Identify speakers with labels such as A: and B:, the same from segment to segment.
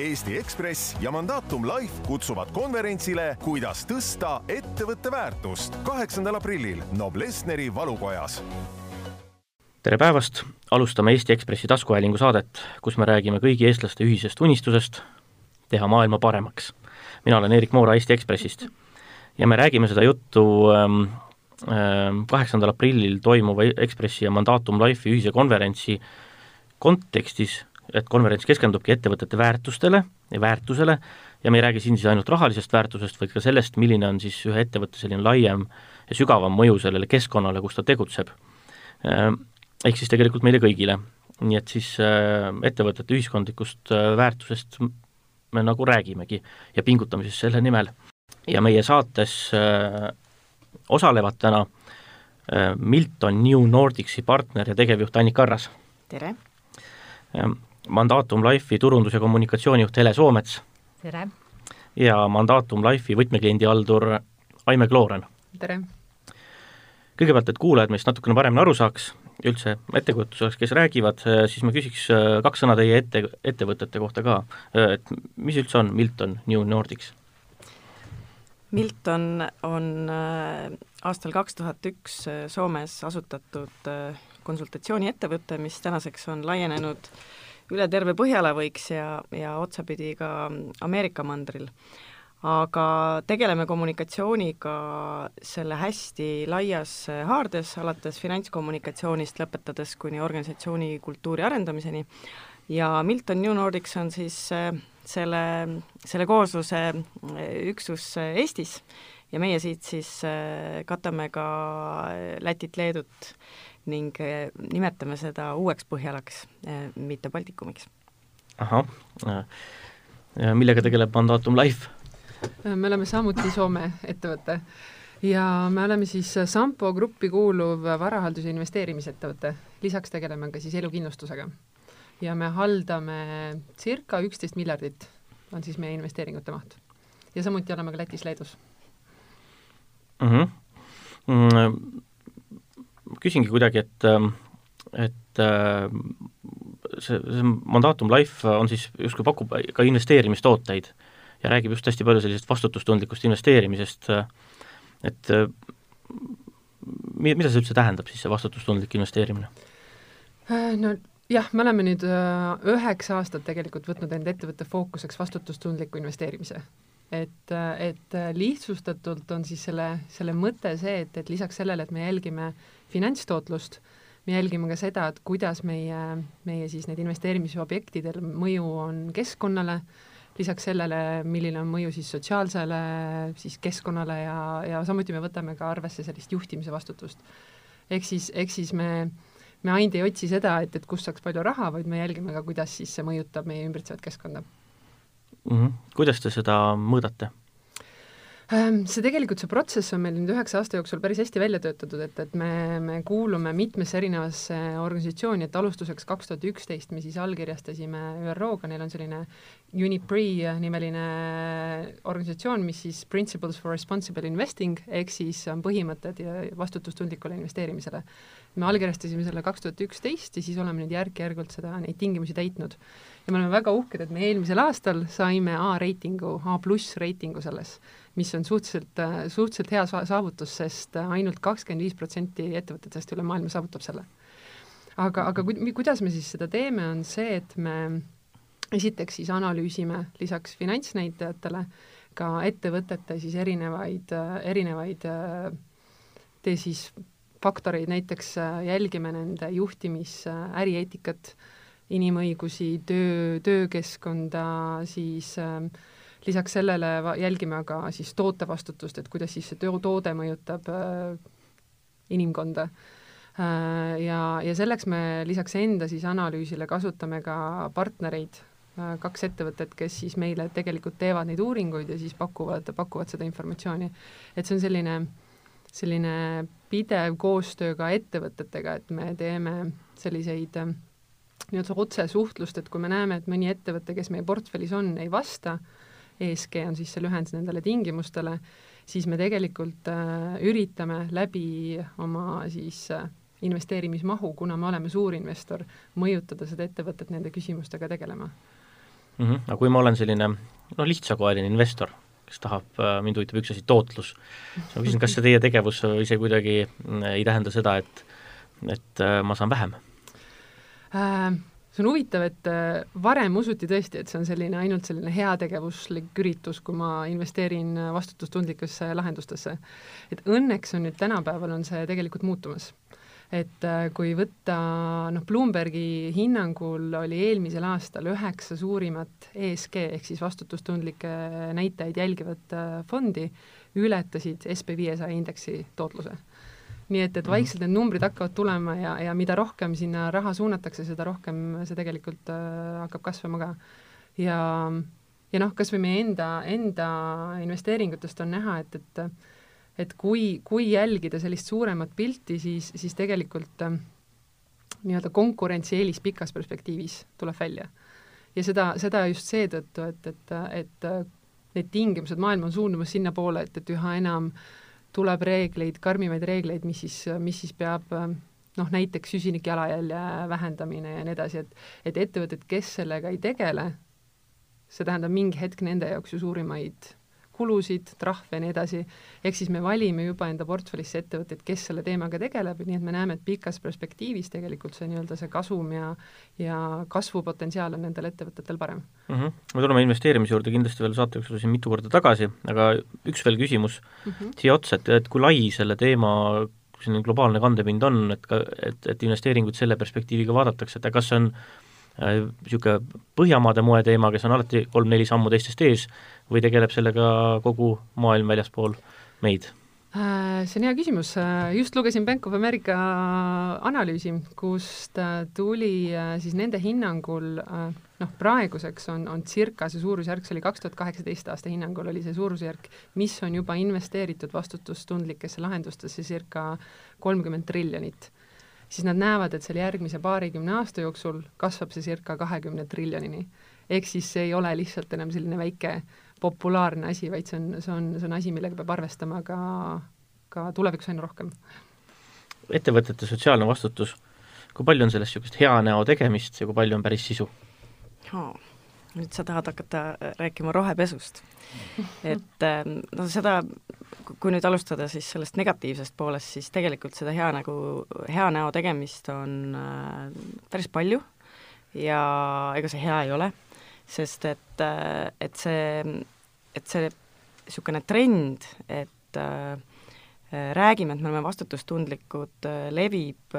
A: Eesti Ekspress ja Mandatum Life kutsuvad konverentsile Kuidas tõsta ettevõtte väärtust kaheksandal aprillil Noblessneri valukojas.
B: tere päevast, alustame Eesti Ekspressi taskuhäälingu saadet, kus me räägime kõigi eestlaste ühisest unistusest teha maailma paremaks. mina olen Erik Moora Eesti Ekspressist ja me räägime seda juttu ähm, ähm, kaheksandal aprillil toimuva Ekspressi ja Mandatum Life'i ühise konverentsi kontekstis et konverents keskendubki ettevõtete väärtustele ja väärtusele ja me ei räägi siin siis ainult rahalisest väärtusest, vaid ka sellest, milline on siis ühe ettevõtte selline laiem ja sügavam mõju sellele keskkonnale, kus ta tegutseb. Äh, ehk siis tegelikult meile kõigile. nii et siis äh, ettevõtete ühiskondlikust äh, väärtusest me nagu räägimegi ja pingutame siis selle nimel. ja meie saates osalevad täna Milton New Nordicsi partner ja tegevjuht Annika Arras.
C: tere!
B: Mandatum Life'i turundus- ja kommunikatsioonijuht Hele Soomets.
D: tere!
B: ja Mandatum Life'i võtmeklienti haldur Aime Klooren.
D: tere!
B: kõigepealt, et kuulajad meist natukene paremini aru saaks, üldse ettekujutus oleks, kes räägivad, siis ma küsiks äh, kaks sõna teie ette, ettevõtete kohta ka, äh, et mis üldse on Milton New Nordics?
C: Milton on aastal kaks tuhat üks Soomes asutatud konsultatsiooniettevõte, mis tänaseks on laienenud äh, üle terve Põhjala võiks ja, ja otsapidi ka Ameerika mandril. aga tegeleme kommunikatsiooniga selle hästi laias haardes, alates finantskommunikatsioonist, lõpetades kuni organisatsiooni kultuuri arendamiseni, ja Milton New Nordics on siis äh, selle, selle koosluse äh, üksus Eestis ja meie siit siis katame ka Lätit, Leedut ning eh, nimetame seda uueks Põhjalaks, eh, mitte Baltikumiks.
B: ahah, millega tegeleb Mandatum Life?
D: me oleme samuti Soome ettevõte ja me oleme siis Sampo gruppi kuuluv varahaldus- ja investeerimisettevõte, lisaks tegeleme ka siis elukindlustusega. ja me haldame circa üksteist miljardit, on siis meie investeeringute maht. ja samuti oleme ka Lätis-Leedus
B: mhm. mm. -hmm küsingi kuidagi, et, ähm, et äh, see, see Mandatum Life on siis justkui pakub ka investeerimistooteid ja räägib just hästi palju sellisest vastutustundlikust investeerimisest, et äh, mi-, mida see üldse tähendab siis, see vastutustundlik investeerimine?
D: Äh, no jah, me oleme nüüd üheksa aastat tegelikult võtnud enda ettevõtte fookuseks vastutustundliku investeerimise et, et lihtsustatult on siis selle, selle mõte see, et, et lisaks sellele, et me jälgime finantstootlust, me jälgime ka seda, et kuidas meie, meie siis need investeerimisobjektidel mõju on keskkonnale, lisaks sellele, milline on mõju siis sotsiaalsele siis keskkonnale ja, ja samuti me võtame ka arvesse sellist juhtimise vastutust. ehk siis, ehk siis me, me ainult ei otsi seda, et, et kust saaks palju raha, vaid me jälgime ka, kuidas siis see mõjutab meie ümbritsevat keskkonda
B: mm. -hmm. kuidas te seda mõõdate?
D: See tegelikult, see protsess on meil nüüd üheksa aasta jooksul päris hästi välja töötatud, et, et me, me kuulume mitmesse erinevasse organisatsiooni, et alustuseks kaks tuhat üksteist me siis allkirjastasime ÜRO-ga, neil on selline UNIPRE nimeline organisatsioon, mis siis Principles for Responsible Investing, ehk siis on põhimõtted ja vastutustundlikule investeerimisele. me allkirjastasime selle kaks tuhat üksteist ja siis oleme nüüd järk-järgult seda, neid tingimusi täitnud. Ja me oleme väga uhked, et me eelmisel aastal saime A-reitingu, A pluss reitingu selles mis on suhteliselt, suhteliselt hea saavutus, sest ainult kakskümmend viis protsenti ettevõtetest üle maailma saavutab selle. aga, aga ku-, kuidas me siis seda teeme, on see, et me esiteks siis analüüsime lisaks finantsnäitajatele ka ettevõtete siis erinevaid, erinevaid tee siis faktoreid, näiteks jälgime nende juhtimis, ärieetikat, inimõigusi, töö, töökeskkonda, siis äh, lisaks sellele jälgime aga siis tootevastutust, et kuidas siis see toode mõjutab äh, inimkonda äh,. ja, ja selleks me lisaks enda siis analüüsile kasutame ka partnereid äh,, kaks ettevõtet, kes siis meile tegelikult teevad neid uuringuid ja siis pakuvad, pakuvad seda informatsiooni. et see on selline, selline pidev koostöö ka ettevõtetega, et me teeme selliseid äh, nii-öelda otsesuhtlust, et kui me näeme, et mõni ettevõte, kes meie portfellis on, ei vasta ESG on siis see lühend nendele tingimustele, siis me tegelikult äh, üritame läbi oma siis äh, investeerimismahu, kuna me oleme suurinvestor, mõjutada seda ettevõtet nende küsimustega tegelema.
B: mm. -hmm. aga kui ma olen selline noh, lihtsakoeline investor, kes tahab, äh, mind huvitab üks asi, tootlus, siis ma küsin, kas see teie tegevus ise kuidagi mm, ei tähenda seda, et et äh, ma saan vähem
D: äh,? See on huvitav, et äh, varem usuti tõesti, et see on selline ainult selline heategevuslik üritus, kui ma investeerin vastutustundlikesse lahendustesse. et õnneks on nüüd tänapäeval, on see tegelikult muutumas. et äh, kui võtta noh, Bloombergi hinnangul oli eelmisel aastal üheksa suurimat ESG ehk siis vastutustundlikke näitajaid jälgivat fondi, ületasid SB viiesaja indeksi tootluse nii et, et mhm. vaikselt need numbrid hakkavad tulema ja, ja mida rohkem sinna raha suunatakse, seda rohkem see tegelikult äh, hakkab kasvama ka. ja, ja noh, kas või meie enda, enda investeeringutest on näha, et, et et kui, kui jälgida sellist suuremat pilti, siis, siis tegelikult äh, nii-öelda konkurentsieelis pikas perspektiivis tuleb välja. ja seda, seda just seetõttu, et, et, et need tingimused, maailm on suundumas sinnapoole, et, et üha enam äh, tuleb reegleid, karmimaid reegleid, mis siis, mis siis peab noh, näiteks süsinikjalajälje vähendamine ja nii edasi, et et ettevõtted, kes sellega ei tegele, see tähendab mingi hetk nende jaoks ju suurimaid kulusid, trahve ja nii edasi, ehk siis me valime juba enda portfellisse ettevõtteid, kes selle teemaga tegeleb, nii et me näeme, et pikas perspektiivis tegelikult see nii-öelda see kasum ja ja kasvupotentsiaal on nendel ettevõtetel parem
B: mm. -hmm. me tuleme investeerimise juurde kindlasti veel saate jooksul siin mitu korda tagasi, aga üks veel küsimus mm -hmm. siia otsa, et, et kui lai selle teema selline globaalne kandepind on, et ka, et, et investeeringuid selle perspektiiviga vaadatakse, et kas see on niisugune äh, Põhjamaade moeteema, kes on alati kolm-neli sammu teistest ees, või tegeleb sellega kogu maailm väljaspool meid?
D: Äh, see on hea küsimus, äh, just lugesin Bank of America analüüsi, kust tuli siis nende hinnangul noh, praeguseks on, on circa see suurusjärk, see oli kaks tuhat kaheksateist aasta hinnangul oli see suurusjärk, mis on juba investeeritud vastutustundlikesse lahendustesse circa kolmkümmend triljonit siis nad näevad, et selle järgmise paarikümne aasta jooksul kasvab see circa kahekümne triljonini. ehk siis see ei ole lihtsalt enam selline väike populaarne asi, vaid see on, see on, see on asi, millega peab arvestama ka, ka tulevikus aina rohkem.
B: ettevõtete sotsiaalne vastutus, kui palju on sellest niisugust hea näo tegemist ja kui palju on päris sisu
C: oh.? nüüd sa tahad hakata äh, rääkima rohepesust. et ähm, no seda, kui nüüd alustada siis sellest negatiivsest poolest, siis tegelikult seda hea nagu, hea näo tegemist on äh, päris palju ja ega see hea ei ole, sest et, äh, et see, et see niisugune trend, et äh, räägime, et me oleme vastutustundlikud, levib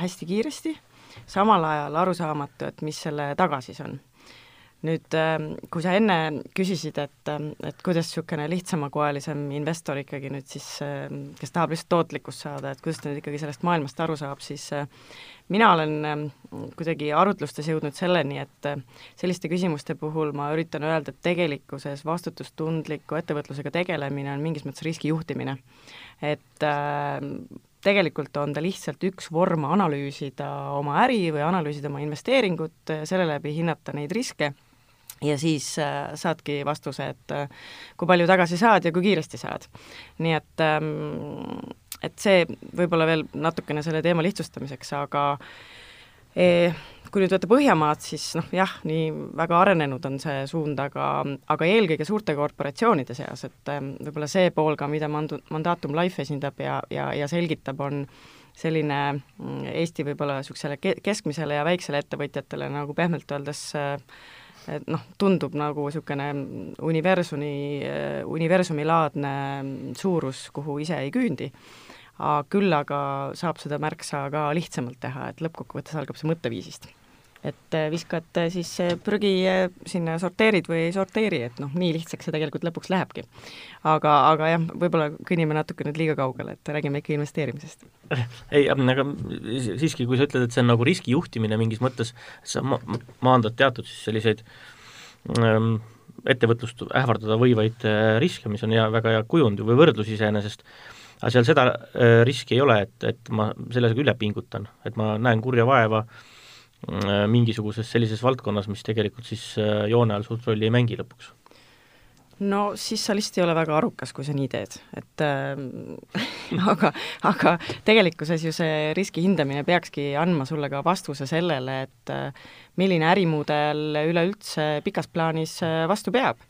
C: hästi kiiresti, samal ajal arusaamatu, et mis selle taga siis on nüüd ähm, kui sa enne küsisid, et, ähm, et kuidas niisugune lihtsamakoelisem investor ikkagi nüüd siis, ähm, kes tahab lihtsalt tootlikkust saada, et kuidas ta nüüd ikkagi sellest maailmast aru saab, siis äh, mina olen kuidagi arutlustes jõudnud selleni, et äh, selliste küsimuste puhul ma üritan öelda, et tegelikkuses vastutustundliku ettevõtlusega tegelemine on mingis mõttes riskijuhtimine. et tegelikult on ta lihtsalt üks vorm analüüsida oma äri või analüüsida oma investeeringut, selle läbi hinnata neid riske ja siis äh, saadki vastuse, et äh, kui palju tagasi saad ja kui kiiresti saad. nii et ähm, et see võib-olla veel natukene selle teema lihtsustamiseks, aga e, kui nüüd võtta Põhjamaad, siis noh, jah, nii väga arenenud on see suund, aga, aga eelkõige suurte korporatsioonide seas, et ähm, võib-olla see pool ka, mida Mandu-, Mandatum Life esindab ja, ja, ja selgitab, on selline mm, Eesti võib-olla niisugusele keskmisele ja väiksele ettevõtjatele nagu pehmelt öeldes äh, et noh, tundub nagu niisugune universumi, universumilaadne suurus, kuhu ise ei küündi, küll aga saab seda märksa ka lihtsamalt teha, et lõppkokkuvõttes algab see mõtteviisist et äh, viskad äh, siis äh, prügi sinna, sorteerid või ei sorteeri, et noh, nii lihtsaks see tegelikult lõpuks lähebki. aga, aga jah, võib-olla kõnnime natuke nüüd liiga kaugele, et räägime ikka investeerimisest.
B: ei, aga siiski, kui sa ütled, et see on nagu riskijuhtimine mingis mõttes, sa ma-, maandad teatud siis selliseid ähm, ettevõtlust ähvardada võivaid riske, mis on hea, väga hea kujund või võrdlus iseenesest, aga seal seda riski ei ole, et, et ma sellega üle pingutan, et ma näen kurja vaeva Äh, mingisuguses sellises valdkonnas, mis tegelikult siis äh, joone all suurt rolli ei mängi lõpuks?
C: no siis sa lihtsalt ei ole väga arukas, kui sa nii teed, et äh, aga, aga tegelikkuses ju see riski hindamine peakski andma sulle ka vastuse sellele, et äh, milline ärimudel üleüldse pikas plaanis vastu peab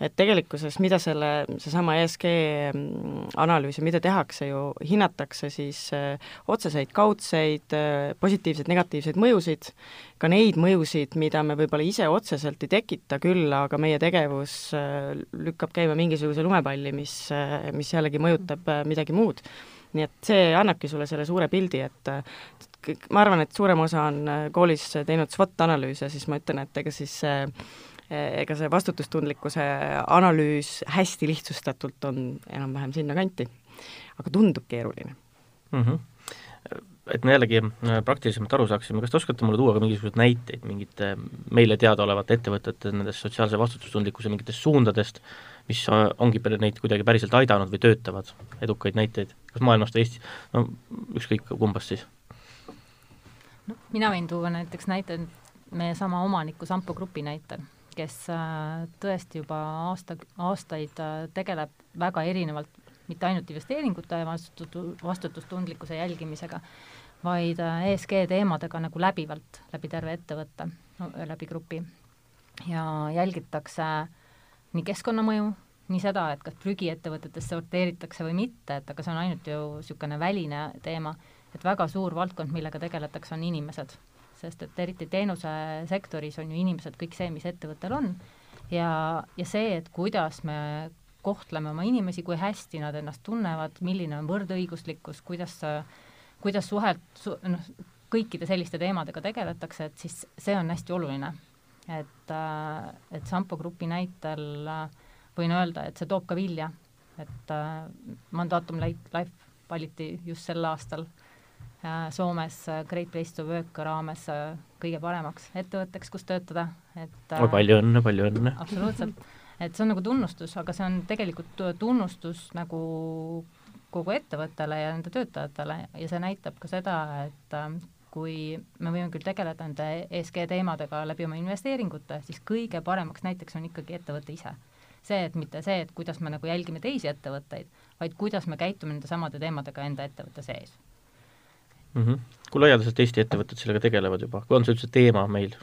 C: et tegelikkuses, mida selle, seesama ESG mm, analüüs ja mida tehakse ju, hinnatakse siis äh, otseseid, kaudseid äh,, positiivseid, negatiivseid mõjusid, ka neid mõjusid, mida me võib-olla ise otseselt ei tekita, küll aga meie tegevus äh, lükkab käima mingisuguse lumepalli, mis mis jällegi mõjutab midagi muud. nii et see annabki sulle selle suure pildi, et ma arvan, et suurem osa on koolis teinud SWOT-analüüse, siis ma ütlen, et ega siis äh, ega see vastutustundlikkuse analüüs hästi lihtsustatult on enam-vähem sinnakanti. aga tundub keeruline
B: mm. -hmm et me jällegi äh, praktilisemalt aru saaksime, kas te oskate mulle tuua ka mingisuguseid näiteid mingite meile teadaolevate ettevõtete nendest sotsiaalse vastutustundlikkuse mingitest suundadest, mis ongi neid kuidagi päriselt aidanud või töötavad, edukaid näiteid, kas maailmast või Eestis, no ükskõik kumbast siis?
E: no mina võin tuua näiteks näite meie sama omaniku Sampo Grupi näitel kes äh, tõesti juba aasta, aastaid äh, tegeleb väga erinevalt mitte ainult investeeringute vastutu-, vastutustundlikkuse jälgimisega, vaid äh, ESG teemadega nagu läbivalt läbi terve ettevõtte, läbi grupi. ja jälgitakse nii keskkonnamõju, nii seda, et kas prügi ettevõtetes sorteeritakse või mitte, et aga see on ainult ju niisugune väline teema, et väga suur valdkond, millega tegeletakse, on inimesed sest et eriti teenusesektoris on ju inimesed kõik see, mis ettevõttel on, ja, ja see, et kuidas me kohtleme oma inimesi, kui hästi nad ennast tunnevad, milline on võrdõiguslikkus, kuidas, kuidas suhet su,, noh, kõikide selliste teemadega tegeletakse, et siis see on hästi oluline. et, et Sampo Grupi näitel võin öelda, et see toob ka vilja, et Mandatum Life valiti just sel aastal. äh, Soomes äh, Great Place to Work raames äh, kõige paremaks ettevõtteks, kus töötada, et
B: oh, palju õnne, palju õnne!
E: absoluutselt, et see on nagu tunnustus, aga see on tegelikult tunnustus nagu kogu ettevõttele ja nende töötajatele ja see näitab ka seda, et kui me võime küll tegeleda nende ESG teemadega läbi oma investeeringute, siis kõige paremaks näiteks on ikkagi ettevõte ise. see, et mitte see, et kuidas me nagu jälgime teisi ettevõtteid, vaid kuidas me käitume nende samade teemadega enda ettevõtte sees
B: mm. -hmm. kui laialdaselt Eesti ettevõtted sellega tegelevad juba, kui on see üldse teema meil?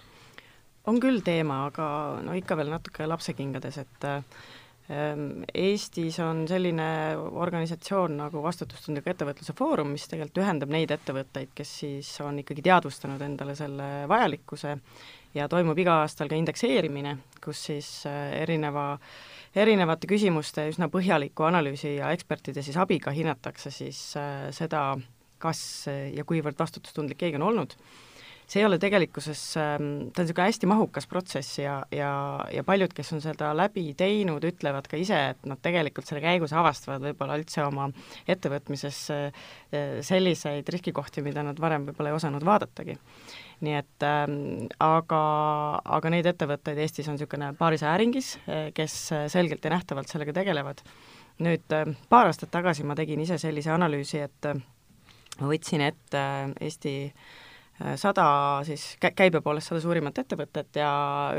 C: on küll teema, aga no ikka veel natuke lapsekingades, et ähm, Eestis on selline organisatsioon nagu Vastutustundliku ettevõtluse foorum, mis tegelikult ühendab neid ettevõtteid, kes siis on ikkagi teadvustanud endale selle vajalikkuse ja toimub iga aastal ka indekseerimine, kus siis äh, erineva erinevate küsimuste üsna põhjaliku analüüsi ja ekspertide siis abiga hinnatakse siis äh, seda, kas ja kuivõrd vastutustundlik keegi on olnud, see ei ole tegelikkuses, ähm, ta on niisugune hästi mahukas protsess ja, ja, ja paljud, kes on seda läbi teinud, ütlevad ka ise, et nad tegelikult selle käigus avastavad võib-olla üldse oma ettevõtmises äh, selliseid riskikohti, mida nad varem võib-olla ei osanud vaadatagi. nii et ähm, aga, aga neid ettevõtteid Eestis on niisugune paarisaja ringis, äh, kes selgelt ja nähtavalt sellega tegelevad. nüüd äh, paar aastat tagasi ma tegin ise sellise analüüsi, et ma võtsin ette Eesti äh, sada siis kä-, käibe poolest sada suurimat ettevõtet ja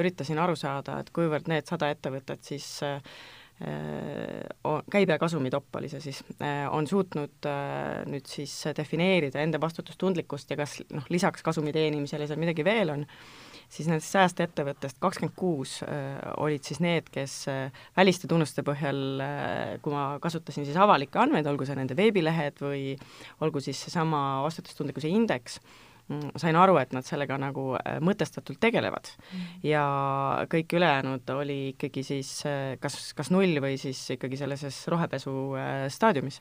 C: üritasin aru saada, et kuivõrd need sada ettevõtet siis äh, käibe ja kasumi topp oli see siis, äh, on suutnud nüüd siis defineerida enda vastutustundlikkust ja kas noh, lisaks kasumi teenimisele seal midagi veel on, siis nendest sajast ettevõttest kakskümmend kuus äh, olid siis need, kes äh, väliste tunnuste põhjal, äh, kui ma kasutasin siis avalikke andmeid, olgu see nende veebilehed või olgu siis seesama vastutustundlikkuse indeks, sain aru, et nad sellega nagu mõtestatult tegelevad mm. ja kõik ülejäänud oli ikkagi siis kas, kas null või siis ikkagi sellises rohepesu staadiumis.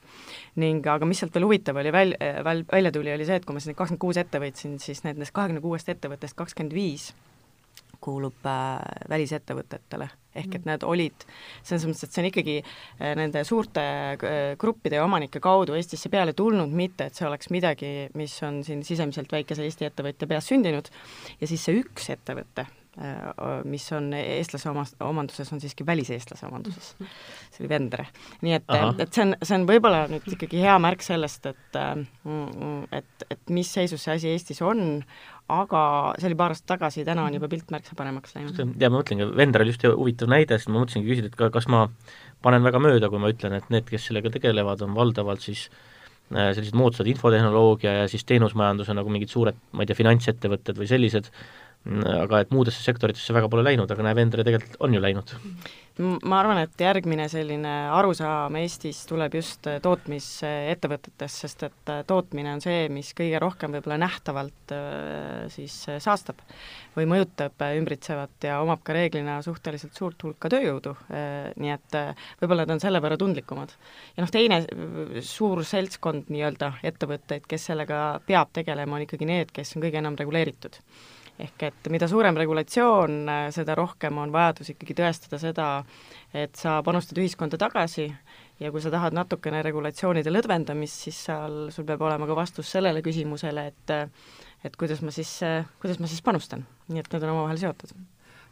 C: ning aga mis sealt veel huvitav oli, väl-, väl-, välja tuli, oli see, et kui ma siis need kakskümmend kuus ette võtsin, siis nendest kahekümne kuuest ettevõttest kakskümmend viis kuulub äh, välisettevõtetele, ehk et mm. need olid, selles mõttes, et see on ikkagi äh, nende suurte äh, gruppide ja omanike kaudu Eestisse peale tulnud, mitte et see oleks midagi, mis on siin sisemiselt väikese Eesti ettevõtja peas sündinud, ja siis see üks ettevõte, mis on eestlase oma, omanduses, on siiski väliseestlase omanduses. see oli Vendre. nii et, et see on, see on võib-olla nüüd ikkagi hea märk sellest, et mm, et, et mis seisus see asi Eestis on, aga see oli paar aastat tagasi, täna on juba pilt märksa paremaks läinud.
B: ja ma mõtlengi, Vender oli just huvitav näide, sest ma mõtlesingi küsida, et ka, kas ma panen väga mööda, kui ma ütlen, et need, kes sellega tegelevad, on valdavalt siis äh, sellised moodsad infotehnoloogia ja siis teenusmajanduse nagu mingid suured, ma ei tea, finantsettevõtted või sellised, aga et muudesse sektoritesse väga pole läinud, aga näe, Vendere tegelikult on ju läinud
C: ma arvan, et järgmine selline arusaam Eestis tuleb just äh, tootmisettevõtetest, sest et äh, tootmine on see, mis kõige rohkem võib-olla nähtavalt äh, siis saastab või mõjutab ümbritsevat ja omab ka reeglina suhteliselt suurt hulka tööjõudu, nii et võib-olla need on selle võrra tundlikumad. ja noh, teine suur seltskond nii-öelda ettevõtteid, kes sellega peab tegelema, on ikkagi need, kes on kõige enam reguleeritud ehk et mida suurem regulatsioon, seda rohkem on vajadus ikkagi tõestada seda, et sa panustad ühiskonda tagasi ja kui sa tahad natukene regulatsioonide lõdvendamist, siis seal sul peab olema ka vastus sellele küsimusele, et et kuidas ma siis, kuidas ma siis panustan, nii et need on omavahel seotud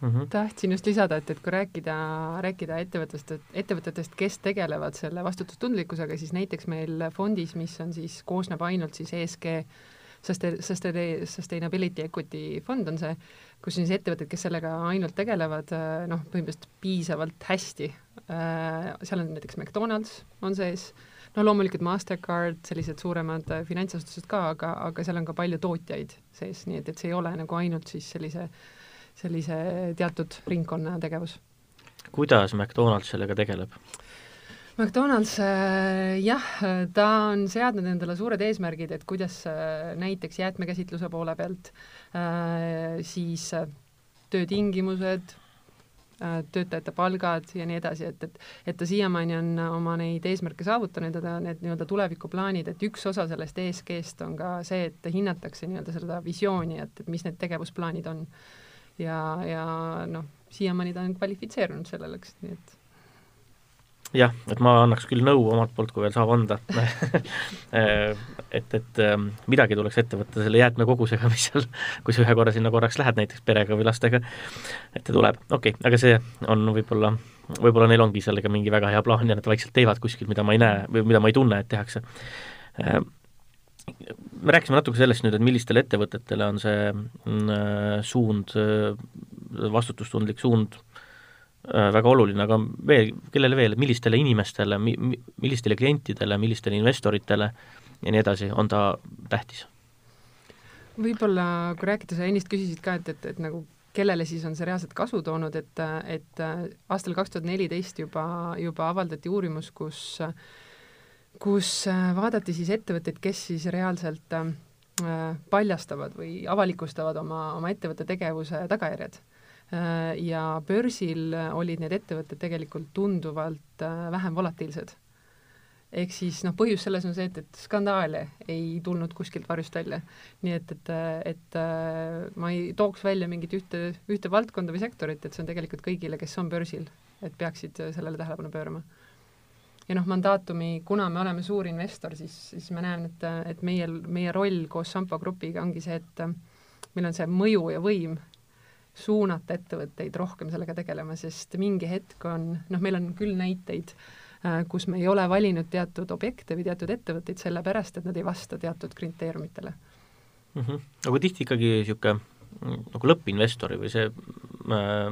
D: Mm -hmm. tahtsin just lisada, et, et kui rääkida, rääkida ettevõttest, ettevõtetest, kes tegelevad selle vastutustundlikkusega, siis näiteks meil fondis, mis on siis, koosneb ainult siis ESG Sustainability Equity fond on see, kus siis ettevõtted, kes sellega ainult tegelevad äh, noh, põhimõtteliselt piisavalt hästi. Äh, seal on näiteks McDonalds on sees, no loomulikult Mastercard, sellised suuremad äh, finantsasutused ka, aga, aga seal on ka palju tootjaid sees, nii et, et see ei ole nagu ainult siis sellise, sellise teatud ringkonna tegevus.
B: kuidas McDonalds sellega tegeleb?
D: McDonalds äh, jah, ta on seadnud endale suured eesmärgid, et kuidas äh, näiteks jäätmekäsitluse poole pealt äh, siis töötingimused, töötajate palgad ja nii edasi, et, et et ta siiamaani on oma neid eesmärke saavutanud ja ta need nii-öelda tulevikuplaanid, et üks osa sellest ESG-st on ka see, et hinnatakse nii-öelda seda visiooni, et, et mis need tegevusplaanid on. ja, ja noh, siiamaani ta on kvalifitseerunud sellele, eks, nii et
B: jah, et ma annaks küll nõu omalt poolt, kui veel saab anda et, et ähm, midagi tuleks ette võtta selle jäätmekogusega, mis seal, kui sa ühe korra sinna korraks lähed näiteks perega või lastega, ette tuleb, okei okay,, aga see on võib-olla, võib-olla neil ongi sellega mingi väga hea plaan ja nad vaikselt teevad kuskil, mida ma ei näe või mida ma ei tunne, et tehakse. Ähm, me rääkisime natuke sellest nüüd, et millistele ettevõtetele on see mm, äh, suund, äh, vastutustundlik suund Äh, väga oluline, aga veel, kellele veel, millistele inimestele, mi-, millistele klientidele, millistele investoritele ja nii edasi on ta tähtis?
D: võib-olla, kui rääkida, sa ennist küsisid ka, et, et, et nagu kellele siis on see reaalselt kasu toonud, et, et aastal kaks tuhat neliteist juba, juba avaldati uurimus, kus kus vaadati siis ettevõtteid, kes siis reaalselt äh, paljastavad või avalikustavad oma, oma ettevõtte tegevuse tagajärjed Äh, ja börsil olid need ettevõtted tegelikult tunduvalt äh, vähem volatiilsed. ehk siis noh, põhjus selles on see, et, et skandaale ei tulnud kuskilt varjust välja. nii et, et, et ma ei tooks välja mingit ühte, ühte valdkonda või sektorit, et see on tegelikult kõigile, kes on börsil, et peaksid sellele tähelepanu pöörama ja noh, mandaatumi, kuna me oleme suur investor, siis, siis ma näen, et, et meie, meie roll koos Sampo Grupiga ongi see, et meil on see mõju ja võim suunata ettevõtteid rohkem sellega tegelema, sest mingi hetk on, noh, meil on küll näiteid, äh, kus me ei ole valinud teatud objekte või teatud ettevõtteid sellepärast, et nad ei vasta teatud kriteeriumitele
B: mm. -hmm. aga tihti ikkagi niisugune nagu lõppinvestori või see äh,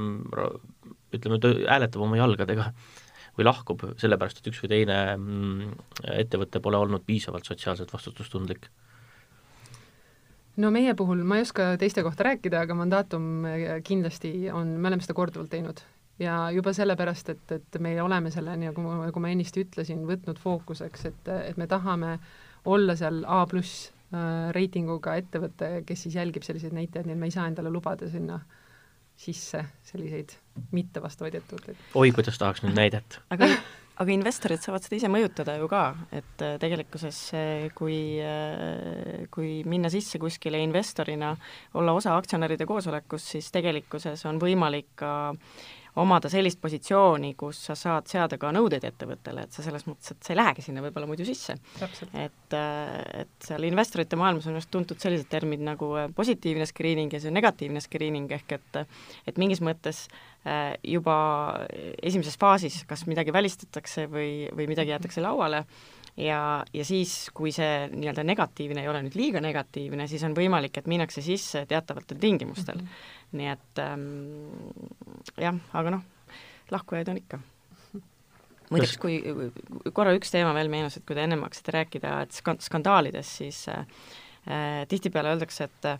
B: ütleme, ta hääletab oma jalgadega või lahkub sellepärast, et üks või teine mm, ettevõte pole olnud piisavalt sotsiaalselt vastutustundlik
D: no meie puhul, ma ei oska teiste kohta rääkida, aga mandaatum äh, kindlasti on, me oleme seda korduvalt teinud ja juba sellepärast, et, et me oleme selle, nagu, nagu ma ennist ütlesin, võtnud fookuseks, et, et me tahame olla seal A pluss äh, reitinguga ettevõte, kes siis jälgib selliseid näitajaid, nii et me ei saa endale lubada sinna sisse selliseid mittevastavaid ettevõtteid.
B: oi, kuidas tahaks nüüd näidet
C: aga aga investorid saavad seda ise mõjutada ju ka, et äh, tegelikkuses kui, äh, kui minna sisse kuskile investorina, olla osa aktsionäride koosolekust, siis tegelikkuses on võimalik ka omada sellist positsiooni, kus sa saad seada ka nõudeid ettevõttele, et sa selles mõttes, et sa ei lähegi sinna võib-olla muidu sisse. et, äh, et seal investorite maailmas on just tuntud sellised terminid nagu positiivne screening ja see negatiivne screening, ehk et et mingis mõttes äh, Äh, juba esimeses faasis kas midagi välistatakse või, või midagi jäetakse lauale ja, ja siis, kui see nii-öelda negatiivne ei ole nüüd liiga negatiivne, siis on võimalik, et minnakse sisse teatavatel tingimustel mm. -hmm. Nii et ähm, jah, aga noh, lahkujaid on ikka. muideks, kui korra üks teema veel meenus, et kui te ennem hakkasite rääkida, et skandaalidest, siis äh, äh, tihtipeale öeldakse, et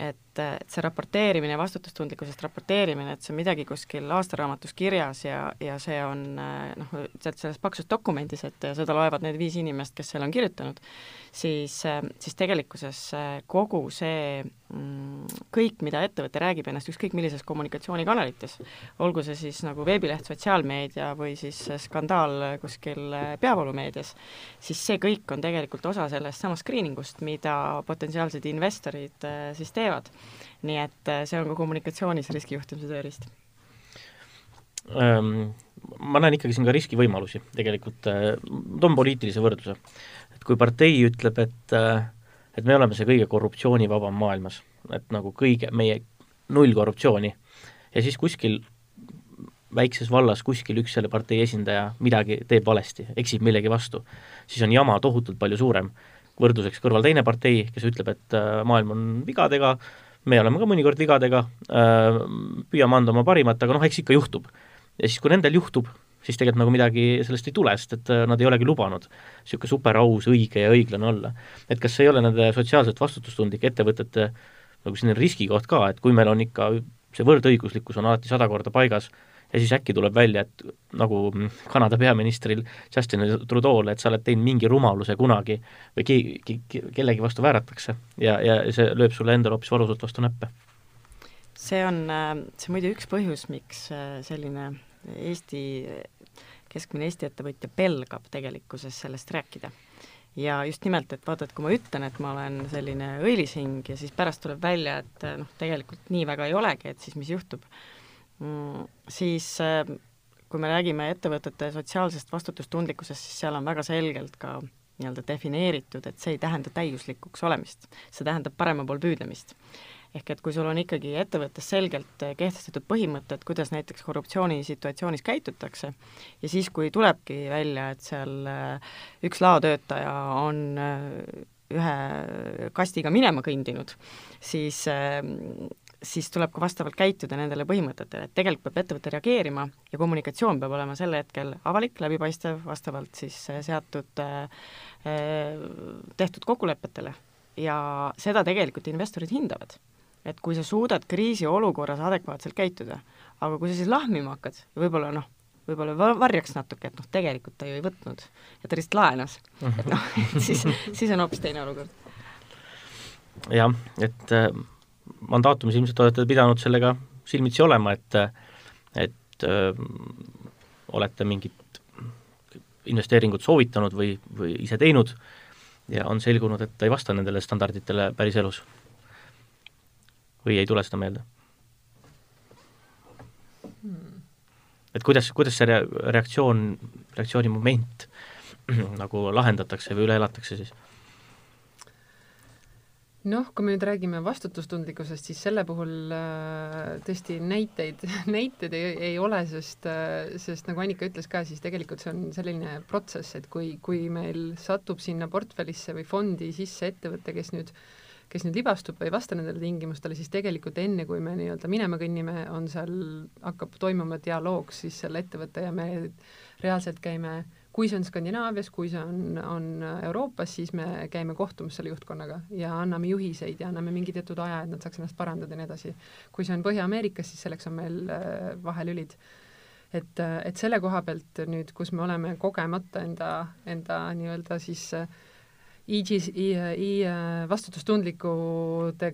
C: et et see raporteerimine, vastutustundlikkusest raporteerimine, et see on midagi kuskil aastaraamatus kirjas ja, ja see on noh, sealt selles paksus dokumendis, et seda loevad need viis inimest, kes selle on kirjutanud, siis, siis tegelikkuses kogu see mm, kõik, mida ettevõte räägib ennast ükskõik millises kommunikatsioonikanalites, olgu see siis nagu veebileht, sotsiaalmeedia või siis skandaal kuskil peavoolumeedias, siis see kõik on tegelikult osa sellest samast screening ust, mida potentsiaalsed investorid siis teevad nii et äh, see on ka kommunikatsioonis riskijuhtimise tööriist
B: ähm,? Ma näen ikkagi siin ka riskivõimalusi tegelikult, äh, toon poliitilise võrdluse. et kui partei ütleb, et äh, et me oleme see kõige korruptsioonivabam maailmas, et nagu kõige, meie null korruptsiooni, ja siis kuskil väikses vallas kuskil üks selle partei esindaja midagi teeb valesti, eksib millegi vastu, siis on jama tohutult palju suurem. võrdluseks kõrval teine partei, kes ütleb, et maailm on vigadega, me oleme ka mõnikord vigadega, äh, püüame anda oma parimat, aga noh, eks ikka juhtub. ja siis, kui nendel juhtub, siis tegelikult nagu midagi sellest ei tule, sest et äh, nad ei olegi lubanud niisugune superaus, õige ja õiglane olla. et kas ei ole nende sotsiaalselt vastutustundlike ettevõtete nagu selline riskikoht ka, et kui meil on ikka see võrdõiguslikkus on alati sada korda paigas, ja siis äkki tuleb välja, et nagu Kanada peaministril Justin Trudeau'le, et sa oled teinud mingi rumaluse kunagi või keegi, kellegi vastu vääratakse ja, ja see lööb sulle endale hoopis valusalt vastu näppe.
C: see on, see on muide üks põhjus, miks äh, selline Eesti, keskmine Eesti ettevõtja pelgab tegelikkuses sellest rääkida ja just nimelt, et vaata, et kui ma ütlen, et ma olen selline õilishing ja siis pärast tuleb välja, et noh, tegelikult nii väga ei olegi, et siis mis juhtub siis äh, kui me räägime ettevõtete sotsiaalsest vastutustundlikkusest, siis seal on väga selgelt ka nii-öelda defineeritud, et see ei tähenda täiuslikuks olemist, see tähendab parema pool püüdlemist. ehk et kui sul on ikkagi ettevõttes selgelt kehtestatud põhimõtted, kuidas näiteks korruptsioonisituatsioonis käitutakse, ja siis, kui tulebki välja, et seal äh, üks laotöötaja on ühe kastiga minema kõndinud, siis siis tuleb ka vastavalt käituda nendele põhimõtetele, et tegelikult peab ettevõte reageerima ja kommunikatsioon peab olema sel hetkel avalik, läbipaistev, vastavalt siis äh, seatud äh, äh, tehtud kokkulepetele. ja seda tegelikult investorid hindavad. et kui sa suudad kriisiolukorras adekvaatselt käituda, aga kui sa siis lahmima hakkad, võib-olla noh, võib-olla varjaks natuke, et noh, tegelikult ta ju ei võtnud ja ta lihtsalt laenas, et noh, siis, siis on hoopis teine olukord.
B: jah, et äh mandaatumis ilmselt olete pidanud sellega silmitsi olema, et et öö, olete mingit investeeringut soovitanud või, või ise teinud ja on selgunud, et ta ei vasta nendele standarditele päriselus. või ei tule seda meelde hmm.? et kuidas, kuidas see rea-, reaktsioon, reaktsiooni moment nagu lahendatakse või üle elatakse siis?
D: Noh, kui me nüüd räägime vastutustundlikkusest, siis selle puhul äh, tõesti näiteid, näiteid ei, ei ole, sest äh,, sest nagu Annika ütles ka, siis tegelikult see on selline protsess, et kui, kui meil satub sinna portfellisse või fondi sisse ettevõte, kes nüüd kes nüüd libastub või ei vasta nendele tingimustele, siis tegelikult enne, kui me nii-öelda minema kõnnime, on seal, hakkab toimuma dialoog siis selle ettevõtte ja me reaalselt käime äh, kui see on Skandinaavias, kui see on, on Euroopas, siis me käime kohtumas selle juhtkonnaga ja anname juhiseid ja anname mingi teatud aja, et nad saaks ennast parandada ja nii edasi. kui see on Põhja-Ameerikas, siis selleks on meil äh, vahelülid. et, äh, et selle koha pealt nüüd, kus me oleme kogemata enda, enda nii-öelda siis äh, IG, I, vastutustundlikude,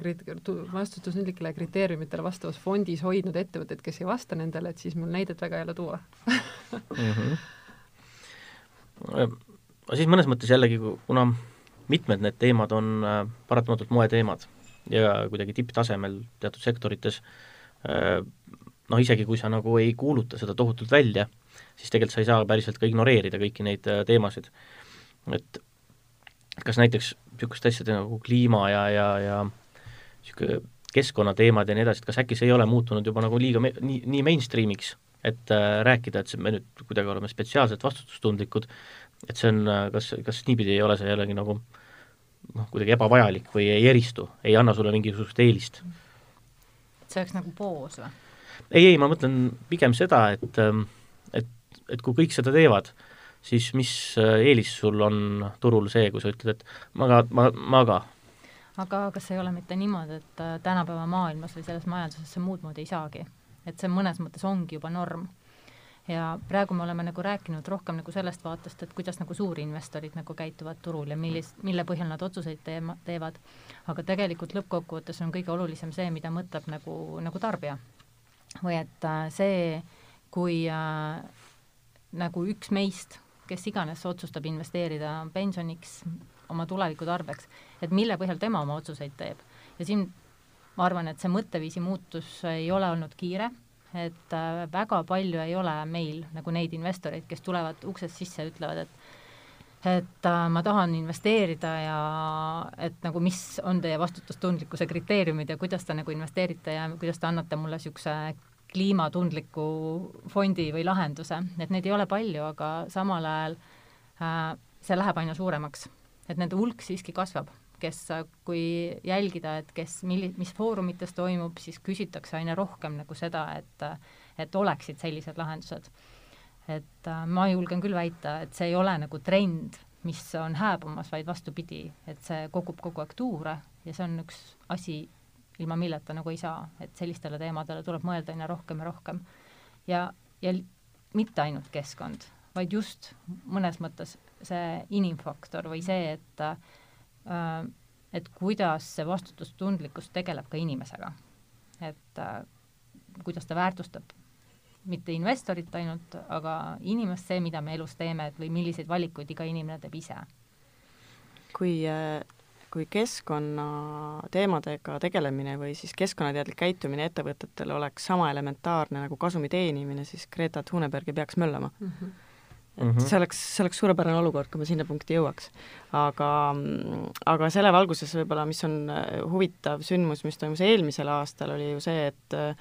D: vastutustundlikele kriteeriumitele vastavas fondis hoidnud ettevõtteid, kes ei vasta nendele, et siis mul näidet väga ei ole tuua mm. -hmm
B: Äh, siis mõnes mõttes jällegi, kuna mitmed need teemad on äh, paratamatult moeteemad ja kuidagi tipptasemel teatud sektorites, äh, noh, isegi kui sa nagu ei kuuluta seda tohutult välja, siis tegelikult sa ei saa päriselt ka ignoreerida kõiki neid teemasid. et kas näiteks niisuguste asjade nagu kliima ja, ja, ja niisugune keskkonnateemad ja nii edasi, et kas äkki see ei ole muutunud juba nagu liiga me-, nii, nii mainstream'iks, et äh, rääkida, et me nüüd kuidagi oleme spetsiaalselt vastutustundlikud, et see on, äh, kas, kas niipidi ei ole see jällegi nagu noh, kuidagi ebavajalik või ei eristu, ei anna sulle mingisugust eelist?
E: see oleks nagu poos või?
B: ei, ei, ma mõtlen pigem seda, et, ähm, et, et kui kõik seda teevad, siis mis äh, eelis sul on turul see, kui sa ütled, et ma ka, ma, ma ka
E: aga kas ei ole mitte niimoodi, et äh, tänapäeva maailmas või selles majanduses see muud moodi ei saagi? Et see mõnes mõttes ongi juba norm. ja praegu me oleme nagu rääkinud rohkem nagu sellest vaatest, et kuidas nagu suurinvestorid nagu käituvad turul ja millist, mille põhjal nad otsuseid teema, teevad. aga tegelikult lõppkokkuvõttes on kõige olulisem see, mida mõtleb nagu, nagu tarbija. või et äh, see, kui äh, nagu üks meist, kes iganes otsustab investeerida pensioniks, oma tuleviku tarbeks, et mille põhjal tema oma otsuseid teeb. ja siin ma arvan, et see mõtteviisi muutus ei ole olnud kiire, et äh, väga palju ei ole meil nagu neid investoreid, kes tulevad uksest sisse ja ütlevad, et et äh, ma tahan investeerida ja et nagu mis on teie vastutustundlikkuse kriteeriumid ja kuidas te nagu investeerite ja kuidas te annate mulle niisuguse kliimatundliku fondi või lahenduse, et neid ei ole palju, aga samal ajal äh, see läheb aina suuremaks. Et nende hulk siiski kasvab, kes, kui jälgida, et kes, milli-, mis foorumites toimub, siis küsitakse aina rohkem nagu seda, et et oleksid sellised lahendused. et äh, ma julgen küll väita, et see ei ole nagu trend, mis on hääbumas, vaid vastupidi, et see kogub kogu aeg tuure ja see on üks asi, ilma milleta nagu ei saa, et sellistele teemadele tuleb mõelda aina rohkem ja rohkem. ja, ja mitte ainult keskkond, vaid just mõnes mõttes see inimfaktor või see, et et kuidas see vastutustundlikkus tegeleb ka inimesega. et äh, kuidas ta väärtustab mitte investorit ainult, aga inimest, see, mida me elus teeme, et või milliseid valikuid iga inimene teeb ise.
C: kui äh, kui keskkonnateemadega tegelemine või siis keskkonnateadlik käitumine ettevõtetel oleks sama elementaarne nagu kasumi teenimine, siis Greta Thunberg ei peaks möllama mm. -hmm mm -hmm. see oleks, see oleks suurepärane olukord, kui me sinna punkti jõuaks. aga, aga selle valguses võib-olla, mis on äh, huvitav sündmus, mis toimus eelmisel aastal, oli ju see, et äh,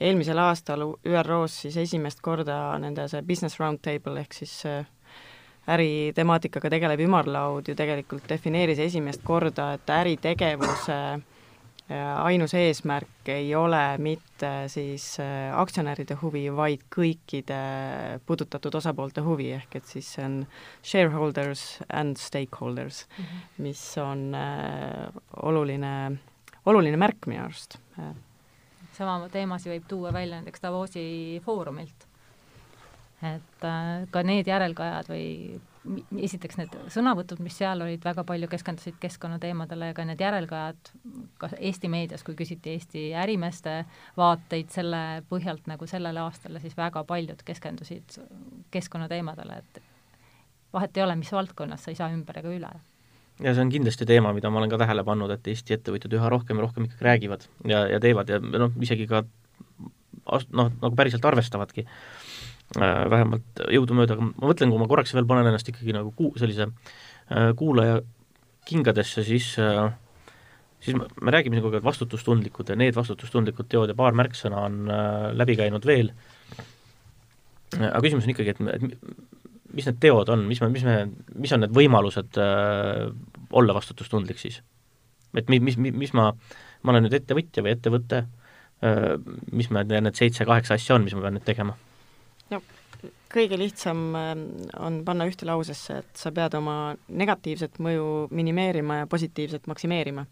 C: eelmisel aastal ÜRO-s siis esimest korda nende see business roundtable ehk siis äh, äritemaatikaga tegelev ümarlaud ju tegelikult defineeris esimest korda, et äritegevuse ainus eesmärk ei ole mitte siis äh, aktsionäride huvi, vaid kõikide puudutatud osapoolte huvi, ehk et siis see on shareholders and stakeholders mm, -hmm. mis on äh, oluline, oluline märk minu arust.
E: sama teemasid võib tuua välja näiteks Davosi foorumilt. et äh, ka need järelkajad või esiteks need sõnavõtud, mis seal olid, väga palju keskendusid keskkonnateemadele ja ka need järelkajad, ka Eesti meedias, kui küsiti Eesti ärimeeste vaateid selle põhjalt nagu sellele aastale, siis väga paljud keskendusid keskkonnateemadele, et vahet ei ole, mis valdkonnas, sa ei saa ümber ega üle.
B: Ja see on kindlasti teema, mida ma olen ka tähele pannud, et Eesti ettevõtjad üha rohkem ja rohkem ikkagi räägivad ja, ja teevad ja noh, isegi ka noh, nagu päriselt arvestavadki Äh, vähemalt jõudumööda, aga ma mõtlen, kui ma korraks veel panen ennast ikkagi nagu ku-, sellise äh, kuulaja kingadesse, siis äh, siis me, me räägime kogu aeg vastutustundlikud ja need vastutustundlikud teod ja paar märksõna on läbi käinud veel, aga küsimus on ikkagi, et, et mis need teod on, mis me, mis me, mis on need võimalused äh, olla vastutustundlik siis? et mi-, mis, mis ma, ma olen nüüd ettevõtja või ettevõte äh,, mis me, need seitse-kaheksa asja on, mis ma pean nüüd tegema
C: no kõige lihtsam ähm, on panna ühte lausesse, et sa pead oma negatiivset mõju minimeerima ja positiivset maksimeerima.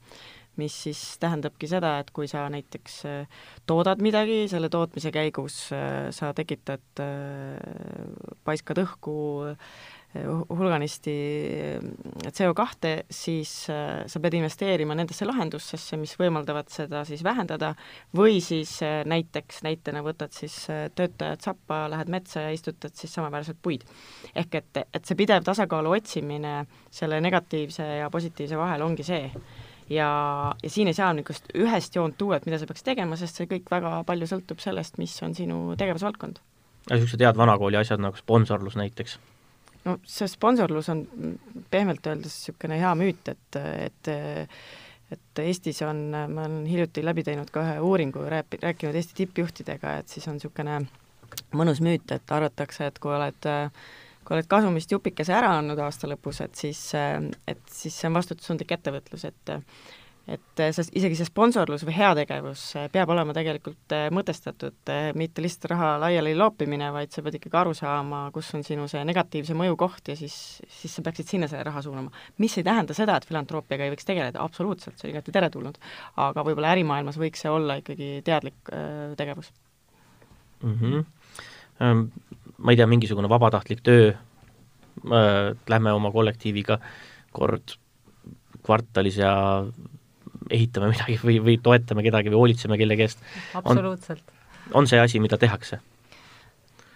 C: mis siis tähendabki seda, et kui sa näiteks äh, toodad midagi, selle tootmise käigus äh, sa tekitad, äh, paiskad õhku hulganisti CO2, siis äh, sa pead investeerima nendesse lahendustesse, mis võimaldavad seda siis vähendada, või siis äh, näiteks, näitena võtad siis töötajad sappa, lähed metsa ja istutad siis samaväärselt puid. ehk et, et see pidev tasakaalu otsimine selle negatiivse ja positiivse vahel ongi see, ja, ja siin ei saa niisugust ühest joont tuua, et mida sa peaks tegema, sest see kõik väga palju sõltub sellest, mis on sinu tegevusvaldkond.
B: niisugused head vanakooli asjad nagu sponsorlus näiteks
C: no see sponsorlus on pehmelt öeldes niisugune hea müüt, et, et et Eestis on, ma olen hiljuti läbi teinud ka ühe uuringu, rääp-, rääkinud Eesti tippjuhtidega, et siis on niisugune mõnus müüt, et arvatakse, et kui oled kui oled kasumist jupikese ära andnud aasta lõpus, et siis, et siis see on vastutustundlik ettevõtlus, et et see, isegi see sponsorlus või heategevus peab olema tegelikult mõtestatud, mitte lihtsalt raha laiali loopimine, vaid sa pead ikkagi aru saama, kus on sinu see negatiivse mõju koht ja siis, siis sa peaksid sinna selle raha suunama. mis ei tähenda seda, et filantroppiaga ei võiks tegeleda, absoluutselt, see on igati teretulnud. aga võib-olla ärimaailmas võiks see olla ikkagi teadlik äh, tegevus
B: mm. -hmm. ma ei tea, mingisugune vabatahtlik töö äh,, lähme oma kollektiiviga kord kvartalis ja ehitame midagi või, või toetame kedagi või hoolitseme kellegi eest.
E: absoluutselt.
B: on see asi, mida tehakse?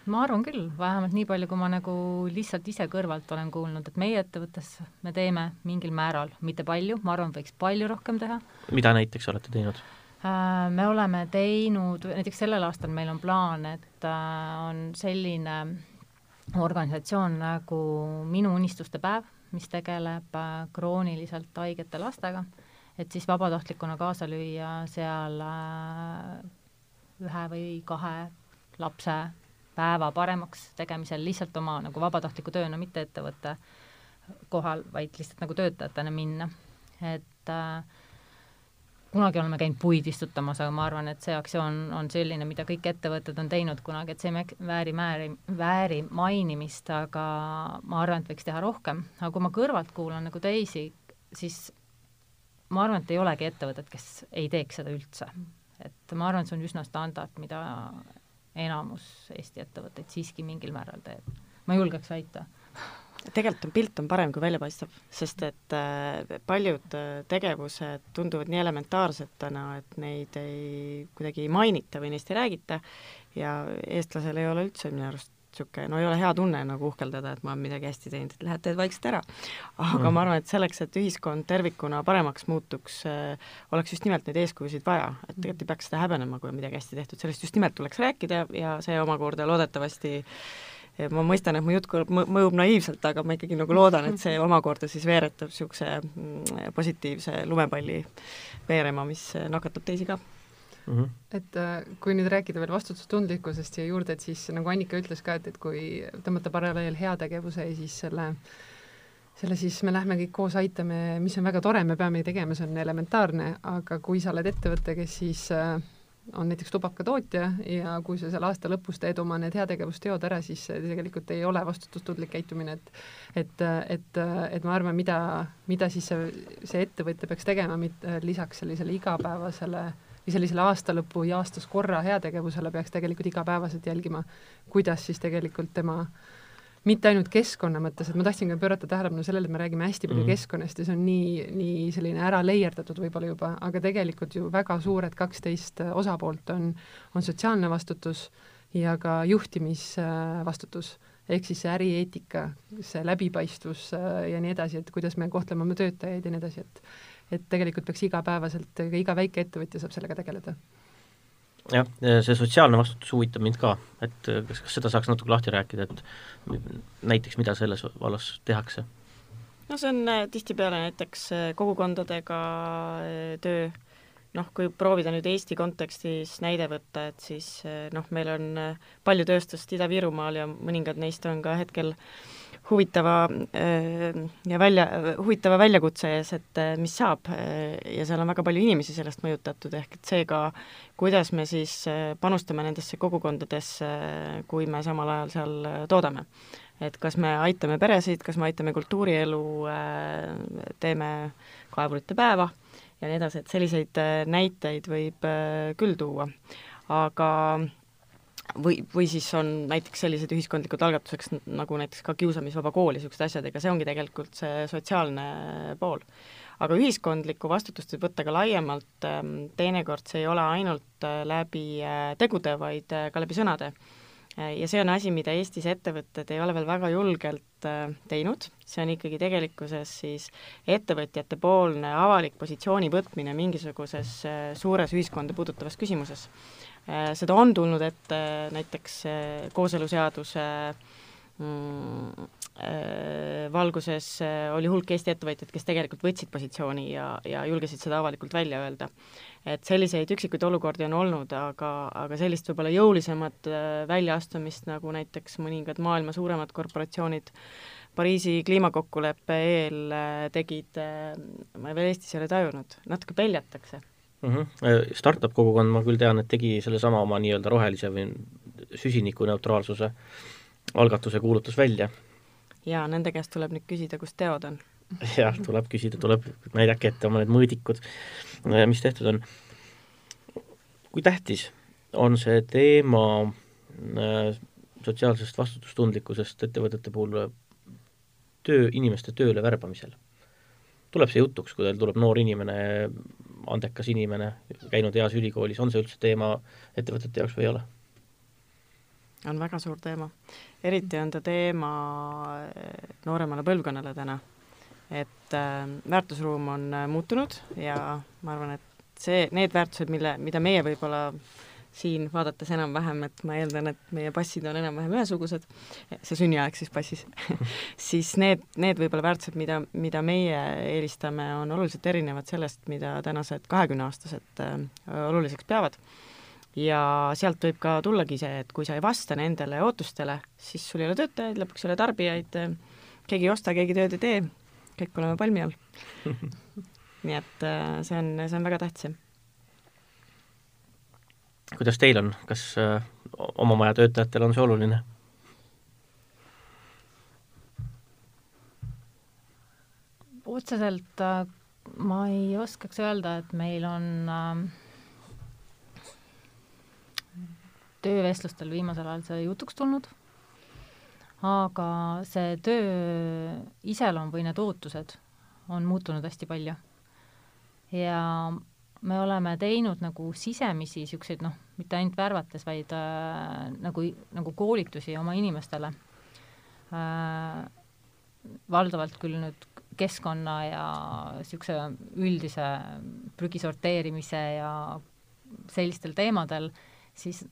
E: ma arvan küll, vähemalt nii palju, kui ma nagu lihtsalt ise kõrvalt olen kuulnud, et meie ettevõttes me teeme mingil määral, mitte palju, ma arvan, võiks palju rohkem teha.
B: mida näiteks olete teinud?
E: Äh, me oleme teinud, näiteks sellel aastal meil on plaan, et äh, on selline organisatsioon nagu Minu unistuste päev, mis tegeleb äh, krooniliselt haigete lastega et siis vabatahtlikuna kaasa lüüa seal äh, ühe või kahe lapse päeva paremaks tegemisel lihtsalt oma nagu vabatahtliku tööna, mitte ettevõtte kohal, vaid lihtsalt nagu töötajatena minna. et äh, kunagi oleme käinud puid istutamas, aga ma arvan, et see aktsioon on selline, mida kõik ettevõtted on teinud kunagi, et see ei vääri määri, vääri mainimist, aga ma arvan, et võiks teha rohkem. aga kui ma kõrvalt kuulan nagu teisi, siis ma arvan, et ei olegi ettevõtet, kes ei teeks seda üldse. et ma arvan, et see on üsna standard, mida enamus Eesti ettevõtteid siiski mingil määral teeb. ma julgeks väita
C: tegelikult on pilt on parem kui välja paistab, sest et äh, paljud äh, tegevused tunduvad nii elementaarsed täna, et neid ei, kuidagi ei mainita või neist ei räägita ja eestlasel ei ole üldse minu arust niisugune, no ei ole hea tunne nagu uhkeldada, et ma olen midagi hästi teinud, et lähed teed vaikselt ära. aga mm. ma arvan, et selleks, et ühiskond tervikuna paremaks muutuks äh,, oleks just nimelt neid eeskujusid vaja, et tegelikult ei peaks seda häbenema, kui on midagi hästi tehtud, sellest just nimelt tuleks rääkida ja see omakorda loodetavasti ma mõistan, et mu jutt mõjub naiivselt, aga ma ikkagi nagu loodan, et see omakorda siis veeretab niisuguse mm, positiivse lumepalli veerema, mis nakatab teisi ka
D: mm. -hmm. et äh, kui nüüd rääkida veel vastutustundlikkusest siia juurde, et siis nagu Annika ütles ka, et, et kui tõmmata paralleel heategevuse ja siis selle selle siis me lähme kõik koos aitame, mis on väga tore, me peame tegema, see on elementaarne, aga kui sa oled ettevõte, kes siis äh, on näiteks tubakatootja ja kui sa seal aasta lõpus teed oma need heategevusteod ära, siis tegelikult ei ole vastutustundlik käitumine, et et, et, et ma arvan, mida, mida siis see, see ettevõtja peaks tegema, lisaks sellisele igapäevasele äh, või sellisele aastalõpu ja aastas korra heategevusele peaks tegelikult igapäevaselt jälgima, kuidas siis tegelikult tema mitte ainult keskkonna mõttes, et ma tahtsin ka pöörata tähelepanu sellele, et me räägime hästi palju mm -hmm. keskkonnast ja see on nii, nii selline ära leierdatud võib-olla juba, aga tegelikult ju väga suured kaksteist osapoolt on, on sotsiaalne vastutus ja ka juhtimisvastutus ehk siis see ärieetika, see läbipaistvus ja nii edasi, et kuidas me kohtleme oma töötajaid ja nii edasi, et et tegelikult peaks igapäevaselt, iga väikeettevõtja saab sellega tegeleda.
B: jah, see sotsiaalne vastutus huvitab mind ka, et kas, kas seda saaks natuke lahti rääkida, et näiteks mida selles vallas tehakse?
C: no see on äh, tihtipeale näiteks äh, kogukondadega äh, töö, noh, kui proovida nüüd Eesti kontekstis näide võtta, et siis noh, meil on palju tööstust Ida-Virumaal ja mõningad neist on ka hetkel äh, huvitava äh, ja välja, huvitava väljakutse ees, et äh, mis saab äh, ja seal on väga palju inimesi sellest mõjutatud, ehk et seega, kuidas me siis panustame nendesse kogukondadesse, kui me samal ajal seal toodame. et kas me aitame peresid, kas me aitame kultuurielu, teeme kaevurite päeva ja nii edasi, et selliseid näiteid võib küll tuua. aga või, või siis on näiteks sellised ühiskondlikud algatuseks nagu näiteks ka kiusamisvaba kool ja niisugused asjad, ega see ongi tegelikult see sotsiaalne pool. aga ühiskondlikku vastutust võib võtta ka laiemalt, ähm, teinekord see ei ole ainult äh, läbi äh, tegude, vaid äh, ka läbi sõnade. Ja see on asi, mida Eestis ettevõtted ei ole veel väga julgelt teinud, see on ikkagi tegelikkuses siis ettevõtjate poolne avalik positsiooni võtmine mingisuguses suures ühiskonda puudutavas küsimuses. Äh, seda on tulnud ette näiteks äh, kooseluseaduse mm, valguses oli hulk Eesti ettevõtjaid, kes tegelikult võtsid positsiooni ja, ja julgesid seda avalikult välja öelda. et selliseid üksikuid olukordi on olnud, aga, aga sellist võib-olla jõulisemat väljaastumist, nagu näiteks mõningad maailma suuremad korporatsioonid Pariisi kliimakokkuleppe eel tegid, ma veel Eestis ei ole tajunud, natuke peljatakse
B: mm. -hmm. Startup kogukond, ma küll tean, et tegi sellesama oma nii-öelda rohelise või süsinikuneutraalsuse algatuse kuulutas välja.
C: Jaa, nende käest tuleb nüüd küsida, kus teod on.
B: jah, tuleb küsida, tuleb, näidake ette oma need mõõdikud, mis tehtud on. kui tähtis on see teema äh, sotsiaalsest vastutustundlikkusest ettevõtete puhul töö, inimeste tööle värbamisel? tuleb see jutuks, kui teil tuleb noor inimene, andekas inimene, käinud heas ülikoolis, on see üldse teema ettevõtete jaoks või ei ole?
C: On väga suur teema. eriti on ta teema eh, nooremale põlvkonnale täna. et äh, väärtusruum on äh, muutunud ja ma arvan, et see, need väärtused, mille, mida meie võib-olla siin vaadates enam-vähem, et ma eeldan, et meie passid on enam-vähem ühesugused, see sünniaeg siis passis siis need, need võib-olla väärtused, mida, mida meie eelistame, on oluliselt erinevad sellest, mida tänased kahekümneaastased äh, oluliseks peavad. Ja sealt võib ka tullagi see, et kui sa ei vasta nendele ootustele, siis sul ei ole töötajaid, lõpuks ei ole tarbijaid, keegi ei osta, keegi tööd ei tee, kõik oleme palmi all. Nii et äh, see on, see on väga tähtis
B: kuidas teil on, kas äh, oma maja töötajatele on see oluline?
E: otseselt äh, ma ei oskaks öelda, et meil on äh, töövestlustel viimasel ajal see jutuks tulnud, aga see töö iseloom või need ootused on muutunud hästi palju. ja me oleme teinud nagu sisemisi niisuguseid noh, mitte ainult värvates, vaid äh, nagu, nagu koolitusi oma inimestele äh,, valdavalt küll nüüd keskkonna ja niisuguse üldise prügi sorteerimise ja sellistel teemadel, siis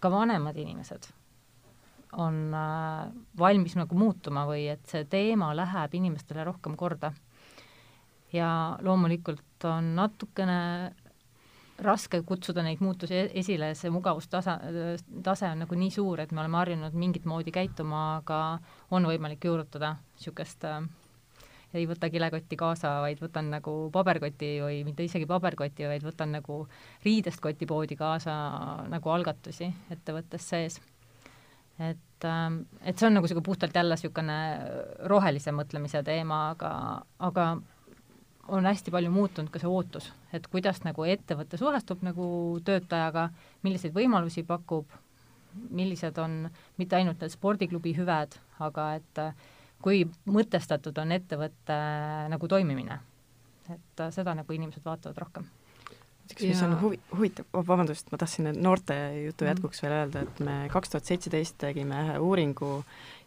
E: ka vanemad inimesed on äh, valmis nagu muutuma või et see teema läheb inimestele rohkem korda. Ja loomulikult on natukene raske kutsuda neid muutusi e-, esile, see mugavustasa, tase on nagu nii suur, et me oleme harjunud mingit moodi käituma, aga on võimalik juurutada niisugust äh, ei võta kilekotti kaasa, vaid võtan nagu paberkoti või mitte isegi paberkoti, vaid võtan nagu riidest kotipoodi kaasa nagu algatusi ettevõttes sees. et, ähm, et see on nagu niisugune puhtalt jälle niisugune rohelise mõtlemise teema, aga, aga on hästi palju muutunud ka see ootus, et kuidas nagu ettevõte suhestub nagu töötajaga, milliseid võimalusi pakub, millised on mitte ainult need spordiklubi hüved, aga et kui mõtestatud on ettevõtte nagu toimimine. et seda nagu inimesed vaatavad rohkem
C: üks, mis on huvi, huvitav oh,, vabandust, ma tahtsin noorte jutu mhm. jätkuks veel öelda, et me kaks tuhat seitseteist tegime ühe uuringu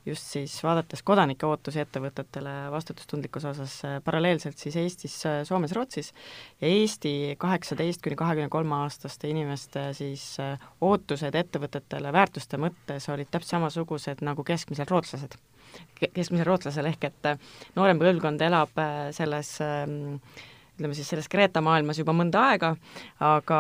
C: just siis vaadates kodanike ootusi ettevõtetele vastutustundlikkuse osas äh, paralleelselt siis Eestis, äh, Soomes, Rootsis ja Eesti kaheksateist kuni kahekümne kolme aastaste inimeste siis äh, ootused ettevõtetele väärtuste mõttes olid täpselt samasugused nagu keskmisel rootslased. Keskmisel rootslasel ehk et noorem põlvkond elab selles ähm, ütleme siis selles Kreeta maailmas juba mõnda aega, aga,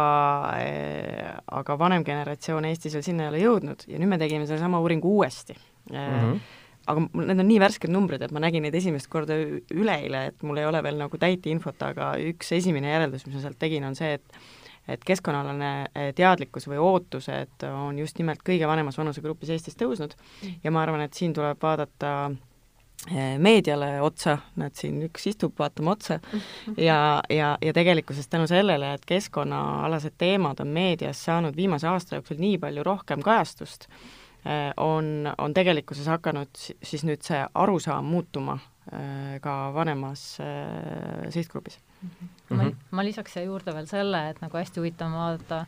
C: aga vanem generatsioon Eestis veel sinna ei ole jõudnud ja nüüd me tegime sellesama uuringu uuesti mm. -hmm aga need on nii värsked numbrid, et ma nägin neid esimest korda üleeile, et mul ei ole veel nagu täit infot, aga üks esimene järeldus, mis ma sealt tegin, on see, et et keskkonnaalane eh, teadlikkus või ootused on just nimelt kõige vanemas vanusegrupis Eestis tõusnud. Ja ma arvan, et siin tuleb vaadata eh, meediale otsa, nad siin üks istub, vaatame otsa. Ja, ja, ja tegelikkuses tänu sellele, et keskkonnaalased teemad on meedias saanud viimase aasta jooksul nii palju rohkem kajastust, Äh, on, on tegelikkuses hakanud siis nüüd see arusaam muutuma ka vanemas sihtgrupis
E: mm. -hmm. ma, ma lisaks siia juurde veel selle, et nagu hästi huvitav on vaadata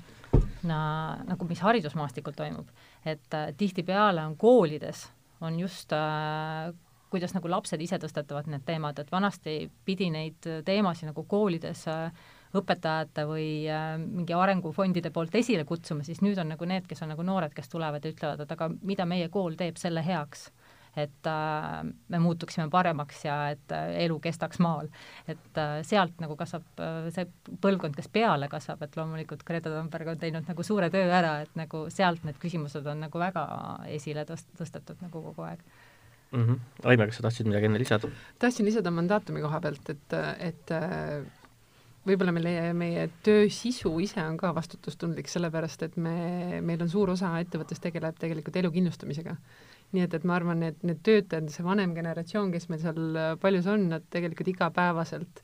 E: na, nagu mis haridusmaastikul toimub, et äh, tihtipeale on koolides, on just äh, kuidas nagu lapsed ise tõstatavad need teemad, et vanasti pidi neid teemasid nagu koolides äh, õpetajate või äh, mingi arengufondide poolt esile kutsuma, siis nüüd on nagu need, kes on nagu noored, kes tulevad ja ütlevad, et aga mida meie kool teeb selle heaks, et äh, me muutuksime paremaks ja et äh, elu kestaks maal. et äh, sealt nagu kasvab see põlvkond, kes peale kasvab, et loomulikult Greta Thunberg on teinud nagu suure töö ära, et nagu sealt need küsimused on nagu väga esile tõst-, tõstetud nagu kogu aeg
B: mm. -hmm. Aime, kas sa tahtsid midagi enne lisada?
D: tahtsin lisada mandaatumi koha pealt, et, et võib-olla meie, meie töö sisu ise on ka vastutustundlik, sellepärast et me, meil on suur osa ettevõttest tegeleb tegelikult elu kindlustamisega. Nii et, et ma arvan, et need töötajad, see vanem generatsioon, kes meil seal paljus on, nad tegelikult igapäevaselt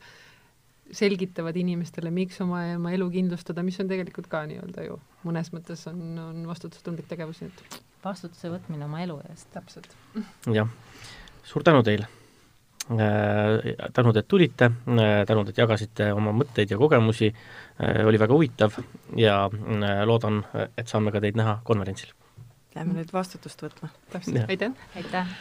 D: selgitavad inimestele, miks oma, oma elu kindlustada, mis on tegelikult ka nii-öelda ju mõnes mõttes on, on vastutustundlik tegevus, nii et
E: vastutuse võtmine oma elu eest.
D: täpselt.
B: jah, suur tänu teile äh,! tänud, et tulite äh,, tänud, et jagasite oma mõtteid ja kogemusi äh,, oli väga huvitav ja äh, loodan, et saame ka teid näha konverentsil.
C: Lähme nüüd vastutust võtma.
D: täpselt, aitäh!
E: aitäh!